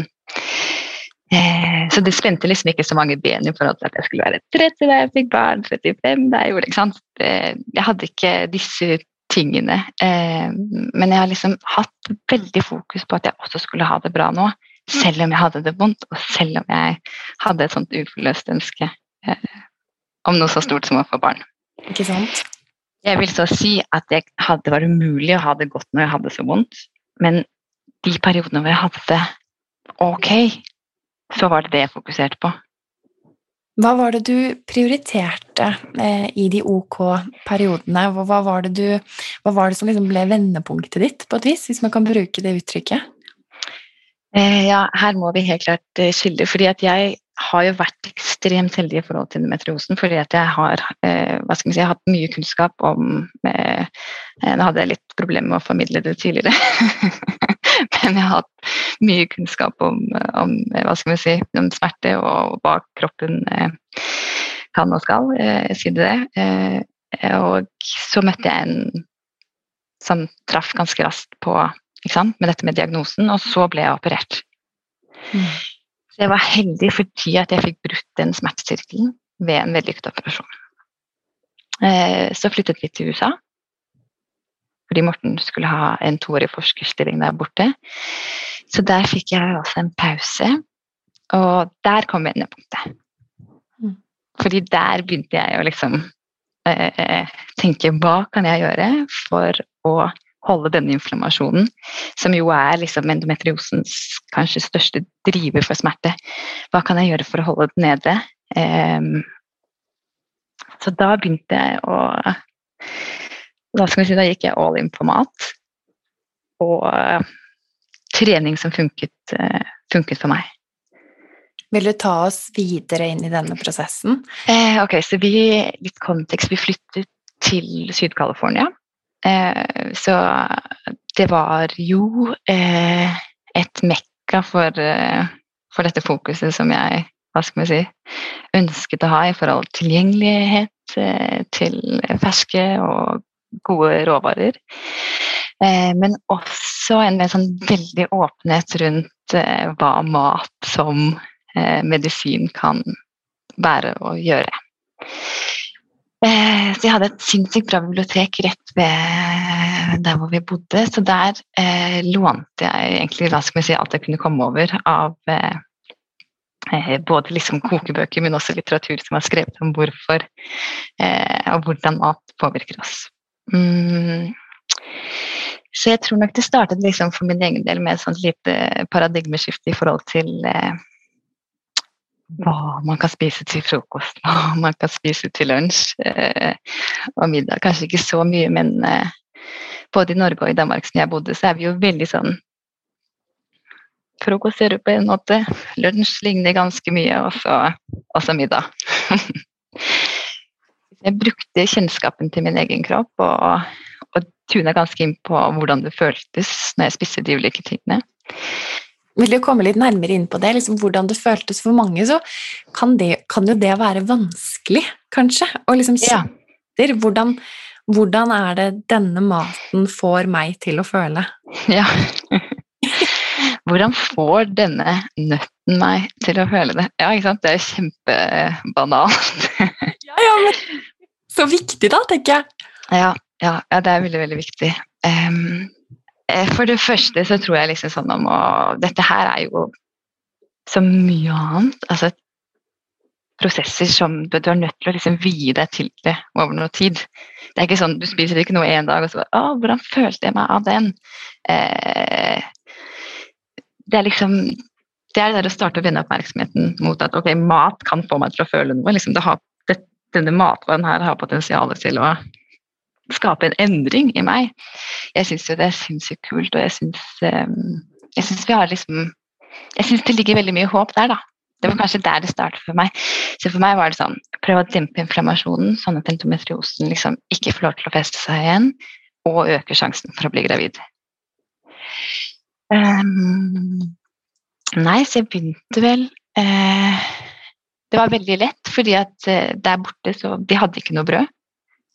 eh, Så det spente liksom ikke så mange ben i forhold til at jeg skulle være 30 da jeg fikk barn, 35 da jeg gjorde ikke sant? Jeg hadde ikke disse tingene. Eh, men jeg har liksom hatt veldig fokus på at jeg også skulle ha det bra nå. Selv om jeg hadde det vondt, og selv om jeg hadde et sånt uforløst ønske eh, om noe så stort som å få barn. Ikke sant? Jeg vil så si at det vært umulig å ha det godt når jeg hadde så vondt, men de periodene hvor jeg hadde det ok, så var det det jeg fokuserte på. Hva var det du prioriterte eh, i de ok periodene? Hva, var det, hva var det som liksom ble vendepunktet ditt, på et vis, hvis man kan bruke det uttrykket? Eh, ja, her må vi helt klart eh, skille. fordi at jeg har jo vært ekstremt heldig i forhold til endometriosen, fordi at jeg har eh, hva skal vi si, hatt mye kunnskap om eh, Nå hadde jeg litt problemer med å formidle det tidligere, jeg har hatt mye kunnskap om, om, hva skal vi si, om smerte og hva kroppen eh, kan og skal, eh, si det. Eh, og så møtte jeg en som traff ganske raskt på med dette med diagnosen, og så ble jeg operert. Mm. Så jeg var heldig fordi at jeg fikk brutt den smertesirkelen ved en vellykket operasjon. Eh, så flyttet vi til USA fordi Morten skulle ha en toårig forskerstilling der borte. Så der fikk jeg også en pause, og der kom vendepunktet. Mm. Fordi der begynte jeg å liksom eh, tenke hva kan jeg gjøre for å holde denne inflammasjonen, som jo er liksom endometriosens kanskje største driver for smerte. Hva kan jeg gjøre for å holde den nede? Eh, så da begynte jeg å Da si, da gikk jeg all in på mat. Og uh, trening som funket, uh, funket, for meg. Vil du ta oss videre inn i denne prosessen? Eh, ok, så vi, Litt kontekst. Vi flyttet til Syd-California. Eh, så det var jo eh, et mekka for, eh, for, dette fokuset som jeg hva skal man si, ønsket å ha i forhold til tilgjengelighet til ferske og gode råvarer. Men også en, mer sånn veldig åpenhet rundt hva mat som medisin kan være og gjøre. Eh, så jeg hadde et sinnssykt bra bibliotek rett ved der hvor vi bodde. Så der eh, lånte jeg egentlig hva skal vi si, alt jeg kunne komme over av eh, eh, både liksom kokebøker, men også litteratur som har skrevet om hvorfor eh, og hvordan mat påvirker oss. Mm. Så jeg tror nok det startet liksom for min egen del med et sånt lite paradigmeskifte i forhold til eh, hva man kan spise til frokost, hva man kan spise til lunsj eh, og middag. Kanskje ikke så mye, men eh, både i Norge og i Danmark som jeg bodde, så er vi jo veldig sånn Frokost gjør du på en måte, lunsj ligner ganske mye, og så, middag. jeg brukte kjennskapen til min egen kropp og, og tuna ganske inn på hvordan det føltes når jeg spiste de ulike tingene. Vil du komme litt nærmere inn på det? Liksom, hvordan det føltes for mange, så kan, det, kan jo det være vanskelig, kanskje? Og liksom kjenner ja. hvordan, hvordan er det denne maten får meg til å føle? Ja. Hvordan får denne nøtten meg til å føle det? Ja, ikke sant? Det er kjempebanalt. ja, ja, men så viktig, da, tenker jeg. Ja, ja, ja det er veldig, veldig viktig. Um, for det første så tror jeg liksom sånn om å Dette her er jo så mye annet. Altså prosesser som du, er nødt til å liksom vie deg til det over noe tid. Det er ikke sånn du spiser ikke noe en dag og så bare Å, hvordan følte jeg meg av den? Eh, det er liksom det er det der å starte å vende oppmerksomheten mot at ok, mat kan få meg til å føle noe. Liksom det har, denne matvaren her har potensial til å skape en endring i meg. Jeg syns jo det er sinnssykt kult, og jeg syns, um, jeg syns vi har liksom Jeg syns det ligger veldig mye håp der, da. Det var kanskje der det startet for meg. Så for meg var det sånn prøve å dempe inflammasjonen, sånn at endometriosen liksom ikke får lov til å feste seg igjen, og øker sjansen for å bli gravid. Um, nei, så jeg begynte vel eh, Det var veldig lett, fordi at eh, der borte så De hadde ikke noe brød.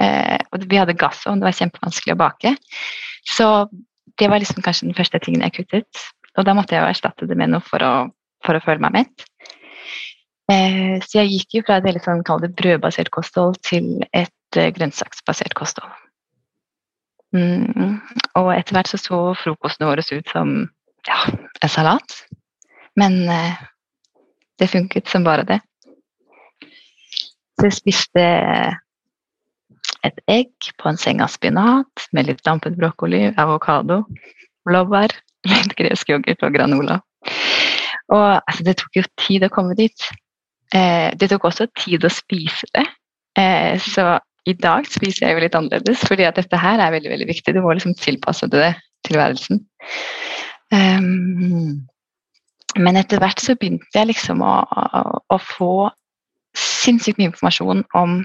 Eh, og vi hadde gassovn, det var kjempevanskelig å bake. Så det var liksom kanskje den første tingen jeg kuttet. Og da måtte jeg jo erstatte det med noe for å, for å føle meg mett. Eh, så jeg gikk jo fra et veldig sånn, det brødbasert kosthold til et grønnsaksbasert kosthold. Mm, og etter hvert så så frokostene våre ut som ja, en salat. Men eh, det funket som bare det. Så jeg spiste et egg på en seng av spinat med litt dampet brokkoli, avokado, blåbær, litt gresk yoghurt og granola. Og altså, det tok jo tid å komme dit. Eh, det tok også tid å spise det. Eh, så i dag spiser jeg jo litt annerledes, fordi at dette her er veldig veldig viktig. Du må liksom tilpasse det tilværelsen. Um, Men etter hvert så begynte jeg liksom å, å, å få sinnssykt mye informasjon om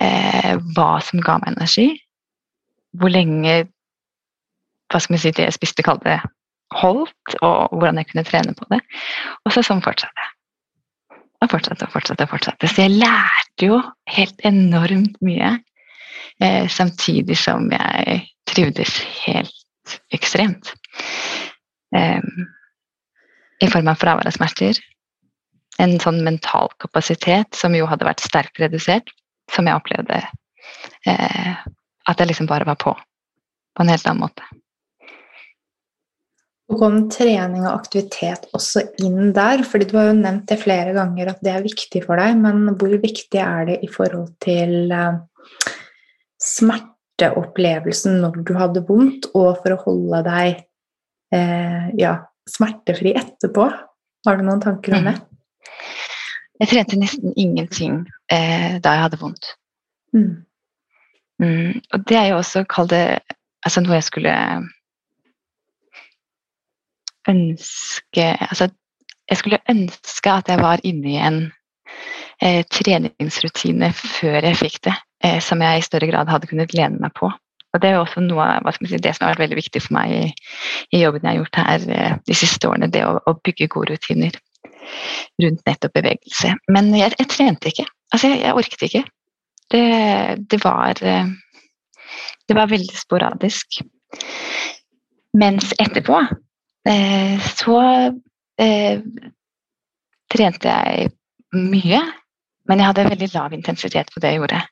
eh, hva som ga meg energi, hvor lenge hva skal si, det jeg spiste, kalte holdt, og hvordan jeg kunne trene på det. Og så sånn fortsatte jeg. Og fortsatte og fortsatte. og fortsatte. Så jeg lærte jo helt enormt mye, eh, samtidig som jeg trivdes helt ekstremt. Eh, I form av fravær av smerter. En sånn mental kapasitet som jo hadde vært sterkt redusert, som jeg opplevde eh, at jeg liksom bare var på. På en helt annen måte. Og kom trening og aktivitet også inn der? fordi Du har jo nevnt det flere ganger at det er viktig for deg, men hvor viktig er det i forhold til eh, smerteopplevelsen når du hadde vondt, og for å holde deg eh, ja, smertefri etterpå? Har du noen tanker om det? Jeg trente nesten ingenting eh, da jeg hadde vondt. Mm. Mm, og det er jo også, det altså noe jeg skulle ønske Altså, jeg skulle ønske at jeg var inne i en eh, treningsrutine før jeg fikk det, eh, som jeg i større grad hadde kunnet lene meg på. Og Det er jo også noe skal si, det som har vært veldig viktig for meg i, i jobben jeg har gjort her eh, de siste årene, det å, å, bygge gode rutiner rundt nettopp bevegelse. Men jeg, jeg trente ikke. Altså, jeg, jeg orket ikke. Det, det, var eh, Det var veldig sporadisk. Mens etterpå Eh, så eh, trente jeg mye, men jeg hadde veldig lav intensitet på det jeg gjorde.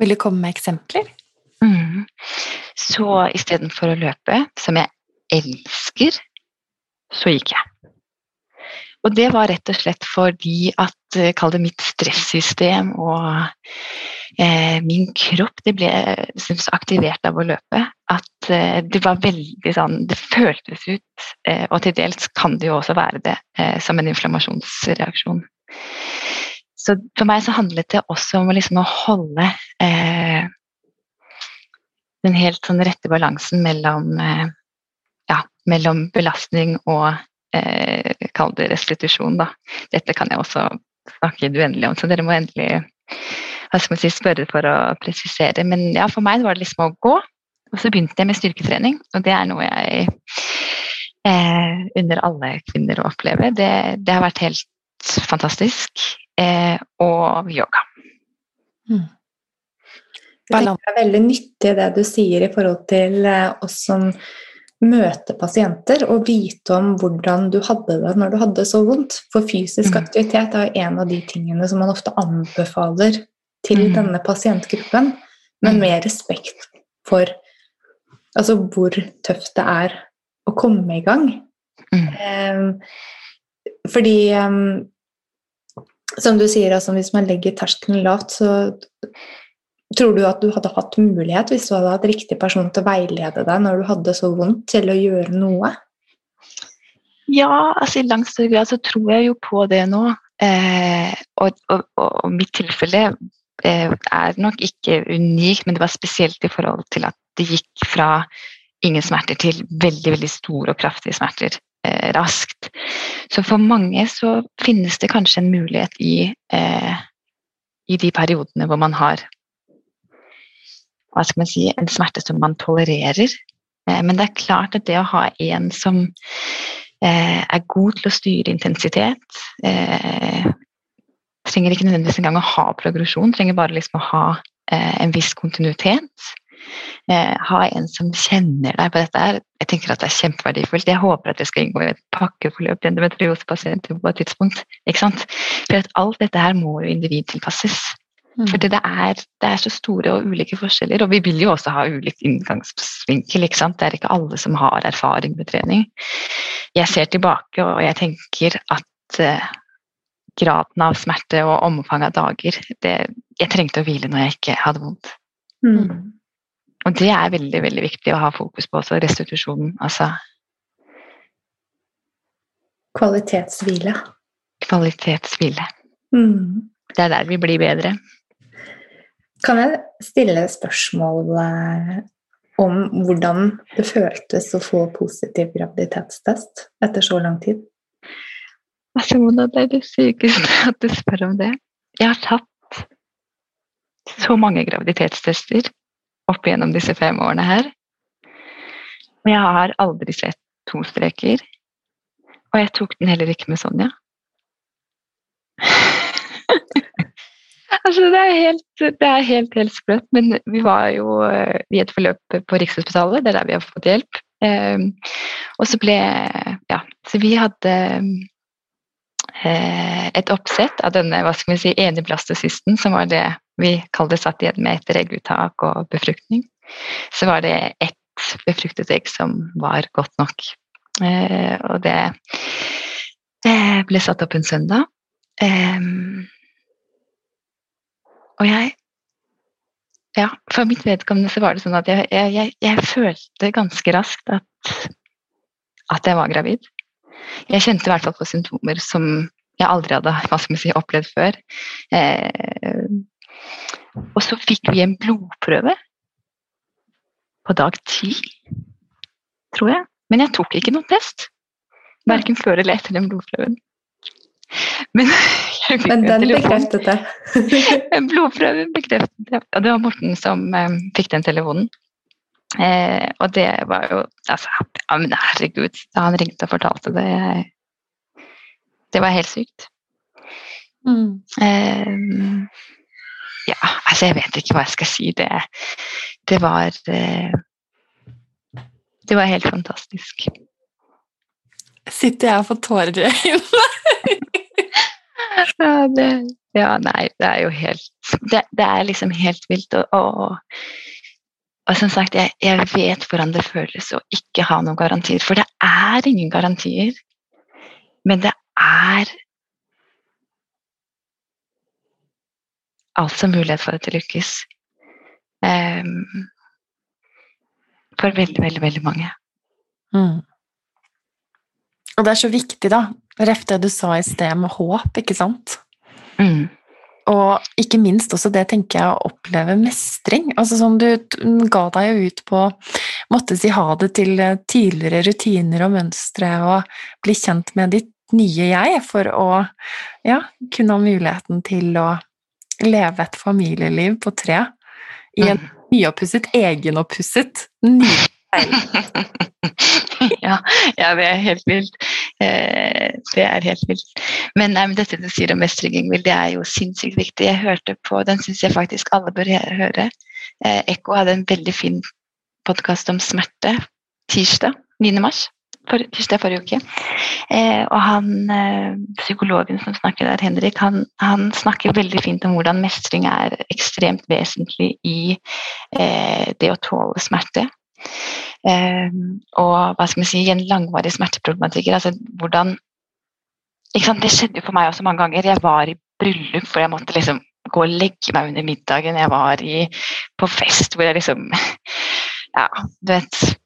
Vil du komme med eksempler? Mm. Så istedenfor å løpe, som jeg elsker, så gikk jeg. Og det var rett og slett fordi at eh, Kall det mitt stressystem og eh, min kropp det ble synes, aktivert av å løpe. At eh, det var veldig sånn Det føltes ut, eh, og til dels kan det jo også være det, eh, som en inflammasjonsreaksjon. Så for meg så handlet det også om liksom å holde eh, den helt sånn rette balansen mellom, ja, mellom belastning og eh, kall det restitusjon, da. Dette kan jeg også snakke uendelig om, så dere må endelig hva skal man si, spørre for å presisere. Men ja, for meg var det liksom å gå, og så begynte jeg med styrketrening. Og det er noe jeg eh, under alle kvinner å oppleve. Det, det har vært helt fantastisk. Eh, og yoga. Mm. Jeg tenker det er veldig nyttig det du sier i forhold til eh, oss som møte pasienter og vite om hvordan du hadde det når du hadde så vondt. For fysisk mm. aktivitet er en av de tingene som man ofte anbefaler til mm. denne pasientgruppen, men mm. med respekt for altså, hvor tøft det er å komme i gang. Mm. Um, fordi um, som du sier, altså, hvis man legger terskelen lavt, så Tror du at du hadde hatt mulighet, hvis du hadde hatt riktig person til å veilede deg når du hadde så vondt, til å gjøre noe? Ja, altså i langt større grad så tror jeg jo på det nå. Eh, og, og, og, mitt tilfelle eh, er nok ikke unikt, men det var spesielt i forhold til at det gikk fra ingen smerter til veldig veldig store og kraftige smerter eh, raskt. Så for mange så finnes det kanskje en mulighet i, eh, i de periodene hvor man har hva skal man si, en smerte som man tolererer. Eh, men det er klart at det å ha en som eh, er god til å styre intensitet eh, Trenger ikke nødvendigvis engang å ha progresjon, trenger bare liksom å ha en viss kontinuitet. ha en som kjenner deg på dette her. Jeg tenker at det er kjempeverdifullt. Jeg håper at det skal inngå i et pakkeforløp til endometriosepasienter på et tidspunkt. Ikke sant? For at alt dette her må jo individtilpasses. Mm. For det er, det er, så store og ulike forskjeller, og vi vil jo også ha ulik inngangsvinkel. ikke sant? Det er ikke alle som har erfaring med trening. Jeg ser tilbake og jeg tenker at eh, graden av smerte og omfang av dager det, Jeg trengte å hvile når jeg ikke hadde vondt. Mm. Og det er veldig veldig viktig å ha fokus på også, restitusjonen. Altså Kvalitetshvile. Kvalitetshvile. Mm. Det er der vi blir bedre. Kan jeg stille spørsmål eh, om hvordan det føltes å få positiv graviditetstest etter så lang tid? Altså, Mona, det er det sykeste at du spør om det. Jeg har tatt så mange graviditetstester opp igjennom disse fem årene her. Og jeg har aldri sett to streker. Og jeg tok den heller ikke med Sonja. Altså, det er helt, det er helt, helt sprøtt. Men vi var jo eh, i et forløp på Rikshospitalet, det er der vi har fått hjelp. Um, og så ble Ja, så vi hadde uh, et oppsett av denne hva skal vi si, eneblastocysten, som var det vi kalte satt igjen med etter egguttak og befruktning. Så var det ett befruktet egg som var godt nok. Uh, og det, ble satt opp en søndag. Og jeg Ja, for mitt vedkommende så var det sånn at jeg, jeg, jeg følte ganske raskt at, at jeg var gravid. Jeg kjente i hvert fall på symptomer som jeg aldri hadde hva skal si, opplevd før. Eh, og så fikk vi en blodprøve på dag ti, tror jeg. Men jeg tok ikke noen test. Verken før eller etter den blodprøven. Men, Men den bekreftet det? Blodprøven bekreftet det. Og det var Morten som eh, fikk den telefonen. Eh, og det var jo altså, ja, men herregud, da han ringte og fortalte det Det var helt sykt. Mm. Eh, ja, altså jeg vet ikke hva jeg skal si. Det, det var eh, Det var helt fantastisk. Sitter jeg og får tårer i øynene? ja, det, ja, nei, det er jo helt Det, det er liksom helt vilt. Og, og, og som sagt, jeg, jeg, vet hvordan det føles å ikke ha noen garantier. For det er ingen garantier. Men det er altså mulighet for at det lykkes. Um, for veldig, veldig, veldig mange. Mm. Og det er så viktig, da, ref det du sa i sted med håp, ikke sant? Mm. Og ikke minst også det, tenker jeg, å oppleve mestring. Altså sånn Du ga deg jo ut på Måtte si ha det til tidligere rutiner og mønstre og bli kjent med ditt nye jeg for å ja, kunne ha muligheten til å leve et familieliv på tre i en mm. nyoppusset, egenoppusset, nydelig ja, ja, det er helt vilt. Eh, det er helt vilt. Men, nei, dette du sier om mestring, det er jo sinnssykt viktig. Jeg hørte på, Den syns jeg faktisk alle bør høre. Eh, Ekko hadde en veldig fin podkast om smerte tirsdag 9. mars. For, tirsdag forrige uke. Eh, og han, eh, psykologen som snakker der, Henrik, han, han, snakker veldig fint om hvordan mestring er ekstremt vesentlig i eh, det å tåle smerte. Um, og hva skal vi si, en langvarig smerteproblematikk. Altså hvordan Det skjedde jo for meg også mange ganger. Jeg var i bryllup hvor jeg måtte liksom gå og legge meg under middagen. Jeg var i, på fest hvor jeg liksom Ja, du vet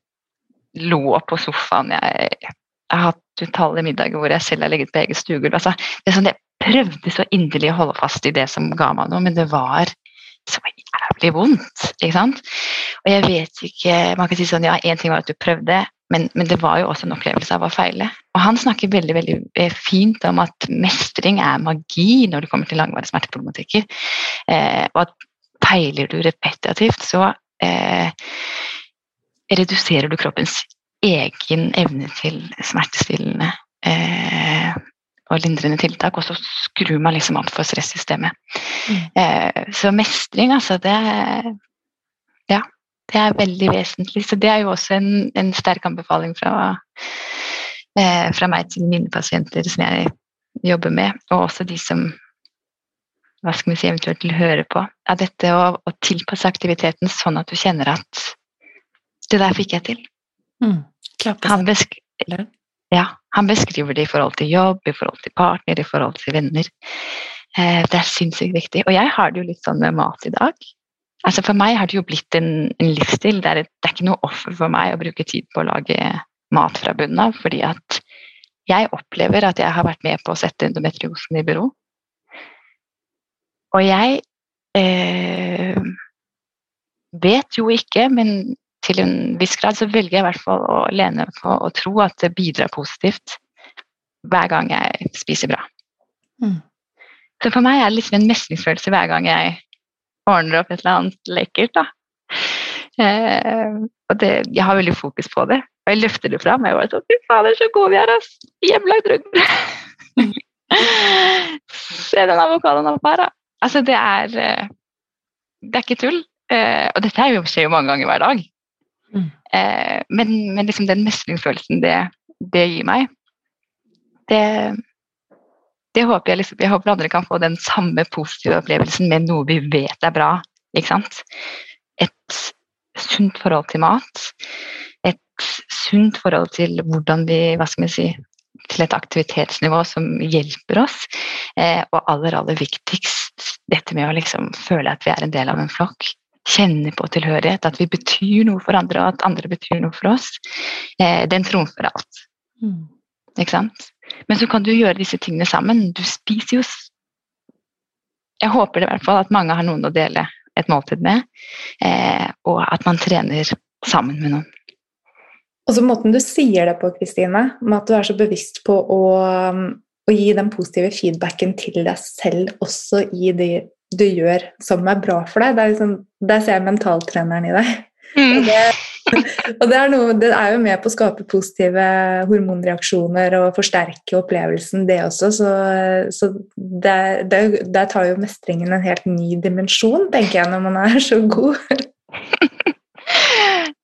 Lå på sofaen. Jeg, jeg har hatt utallige middager hvor jeg selv har ligget på eget stuegulv. Altså, sånn, jeg prøvde så inderlig å holde fast i det som ga meg noe, men det var så jævlig vondt. ikke sant? Og jeg vet ikke Man kan si sånn ja, én ting var at du prøvde, men, men, det var jo også en opplevelse av å feile. Og han snakker veldig veldig eh, fint om at mestring er magi når det kommer til langvarige smerteproblematikker. Eh, og at feiler du repetitivt, så eh, reduserer du kroppens egen evne til smertestillende eh, og lindrende tiltak, og så skrur man liksom opp for stressystemet. Mm. Eh, så mestring, altså, det Ja, det er veldig vesentlig. Så det er jo også en, en sterk anbefaling fra, eh, fra meg til mine pasienter som jeg jobber med, og også de som hva skal vi si, eventuelt høre på. Av dette å, å, tilpasse aktiviteten sånn at du kjenner at det der fikk jeg til. Mm. Han, besk ja, han beskriver det i forhold til jobb, i forhold til partner, i forhold til venner. Eh, det er sinnssykt viktig. Og jeg har det jo litt sånn med mat i dag. Altså For meg har det jo blitt en, en livsstil. Det er, et, det er, ikke noe offer for meg å bruke tid på å lage mat fra bunnen av, fordi at jeg opplever at jeg har vært med på å sette endometriosen i bero. Og jeg eh, vet jo ikke, men til en viss grad så velger jeg i hvert fall å lene på å tro at det bidrar positivt hver gang jeg spiser bra. Mm. Så for meg er det liksom en mestringsfølelse hver gang jeg ordner opp et eller annet lekkert. da. Eh, og det, jeg har veldig fokus på det, og jeg løfter det fram. Jeg bare sånn Fy fader, så gode vi er, ass! Hjemmelagd rugbrød! Se den avokadoen opp her, da. Altså, det er eh, Det er ikke tull. Eh, og dette er skjer jo mange ganger hver dag. Eh, men, men liksom den mestringsfølelsen det, det gir meg, det, det håper jeg liksom Jeg håper andre kan få den samme positive opplevelsen med noe vi vet er bra. Ikke sant? Et sunt forhold til mat. Et sunt forhold til hvordan vi Hva skal si til et aktivitetsnivå som hjelper oss. Eh, og aller, aller viktigst dette med å liksom føle at vi er en del av en flokk. Kjenne på tilhørighet, at vi betyr noe for andre, og at andre betyr noe for oss. Eh, den trumfer alt. Mm. Ikke sant? Men så kan du gjøre disse tingene sammen. Du spiser jo Jeg håper det i hvert fall at mange har noen å dele et måltid med, eh, og at man trener sammen med noen. Og så måten du sier det på, Kristine, med at du er så bevisst på å, um, å gi den positive feedbacken til deg selv også i det du gjør som er bra for deg. Det liksom, der ser jeg mentaltreneren i deg. Og det, og det, er noe, det er jo med på å skape positive hormonreaksjoner og forsterke opplevelsen, det også. Så, så der, der, der tar jo mestringen en helt ny dimensjon, tenker jeg, når man er så god.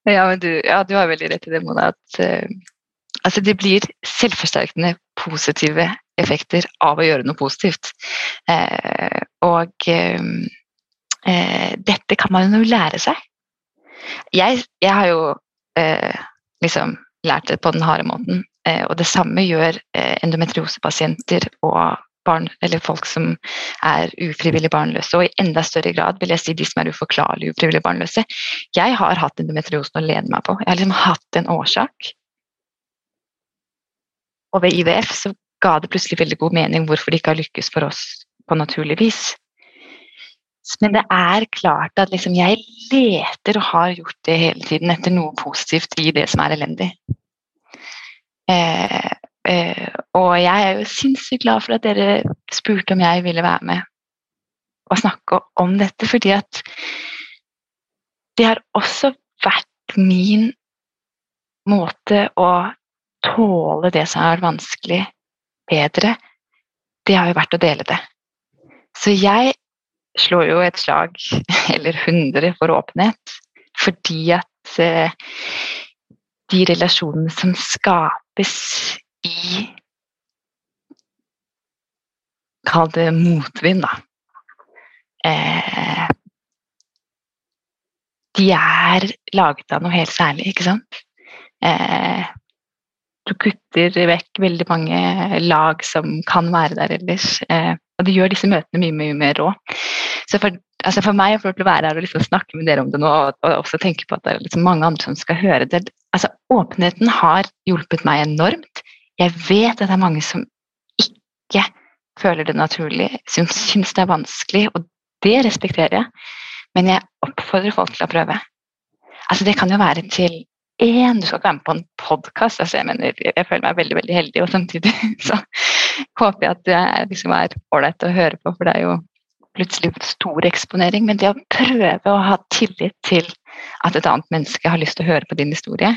Ja, men du, ja, du har veldig rett i det, Mona. At uh, altså det blir selvforsterkende positive effekter av å gjøre noe positivt. Eh, og eh, eh, dette kan man jo lære seg. Jeg, jeg har jo liksom lært det på den harde måten, og det samme gjør endometriosepasienter og barn, eller folk som er ufrivillig barnløse, og i enda større grad vil jeg si de som er uforklarlig ufrivillig barnløse. Jeg har hatt endometriosen å lene meg på. Jeg har liksom hatt en årsak. Og ved IVF så ga det plutselig veldig god mening hvorfor det ikke har lykkes for oss på naturlig vis. Men det er klart at liksom jeg leter og har gjort det hele tiden etter noe positivt i det som er elendig. Eh, eh, og jeg er jo sinnssykt glad for at dere spurte om jeg ville være med og snakke om dette, fordi at det har også vært min måte å tåle det som har vært vanskelig, bedre. Det har jo vært å dele det. Så jeg slår jo et slag, eller hundre, for åpenhet. Fordi at eh, de relasjonene som skapes i Kall det motvind, da. Eh, de er laget av noe helt særlig, ikke sant? Du kutter vekk veldig mange lag som kan være der ellers. Eh, og det gjør disse møtene mye, mye mer rå. Så for, altså for meg å få være her og liksom snakke med dere om det nå, og, og også tenke på at det er liksom mange andre som skal høre det altså Åpenheten har hjulpet meg enormt. Jeg vet at det er mange som ikke føler det naturlig, som syns det er vanskelig, og det respekterer jeg. Men jeg oppfordrer folk til å prøve. Altså Det kan jo være til én Du skal ikke være med på en podkast. Altså jeg, mener, jeg føler meg veldig veldig heldig, og samtidig så håper jeg at det liksom er ålreit å høre på, for det er jo plutselig stor eksponering. Men det å prøve å ha tillit til at et annet menneske har lyst til å høre på din historie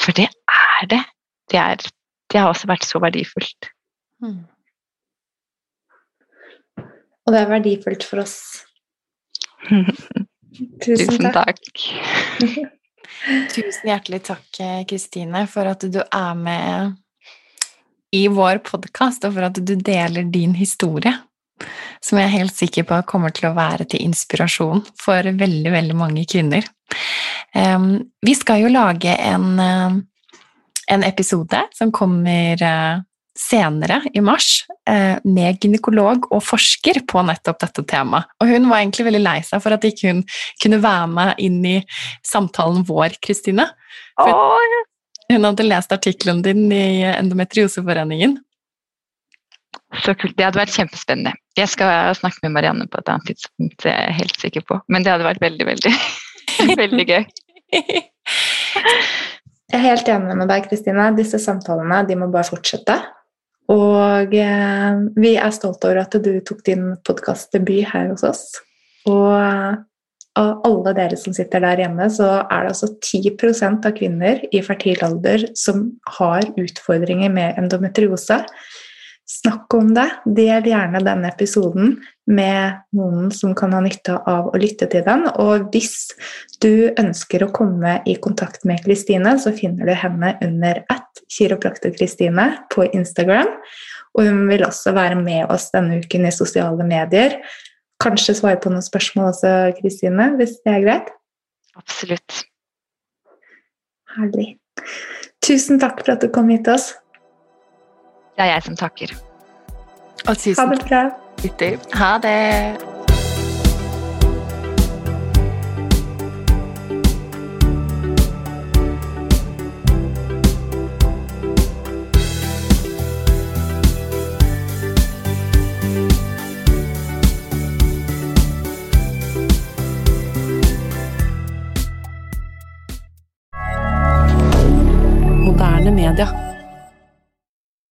For det er det. Det, er, det har også vært så verdifullt. Mm. Og det er verdifullt for oss. Tusen takk. Tusen hjertelig takk, Kristine, for at du er med i vår podkast, og for at du deler din historie. Som jeg er helt sikker på kommer til å være til inspirasjon for veldig, veldig mange kvinner. Vi skal jo lage en, uh, en episode som kommer uh, senere i mars uh, med gynekolog og forsker på nettopp dette temaet. Og hun var egentlig veldig lei seg for at ikke hun kunne være med inn i samtalen vår, Kristine. Hun hadde lest artikkelen din i Endometrioseforeningen. Så kult. Det hadde vært kjempespennende. Jeg skal snakke med Marianne på et annet tidspunkt, det er jeg helt sikker på. Men det hadde vært veldig, veldig Veldig gøy. Jeg er helt enig med deg, Kristine. Disse samtalene de må bare fortsette. Og eh, vi er stolte over at du tok din podkastdebut her hos oss. Og av alle dere som sitter der hjemme, så er det altså 10% av kvinner i fertil alder som har utfordringer med endometriose. Snakk om det. Del gjerne denne episoden med noen som kan ha nytte av å lytte til den. Og hvis du ønsker å komme i kontakt med Kristine, så finner du henne under at kiropraktor-Kristine på Instagram. Og hun vil også være med oss denne uken i sosiale medier. Kanskje svare på noen spørsmål også, Kristine, hvis det er greit? Absolutt. Herlig. Tusen takk for at du kom hit til oss. Det er jeg som takker. Og tusen Ha det bra. takk. Ha det. Moderne media.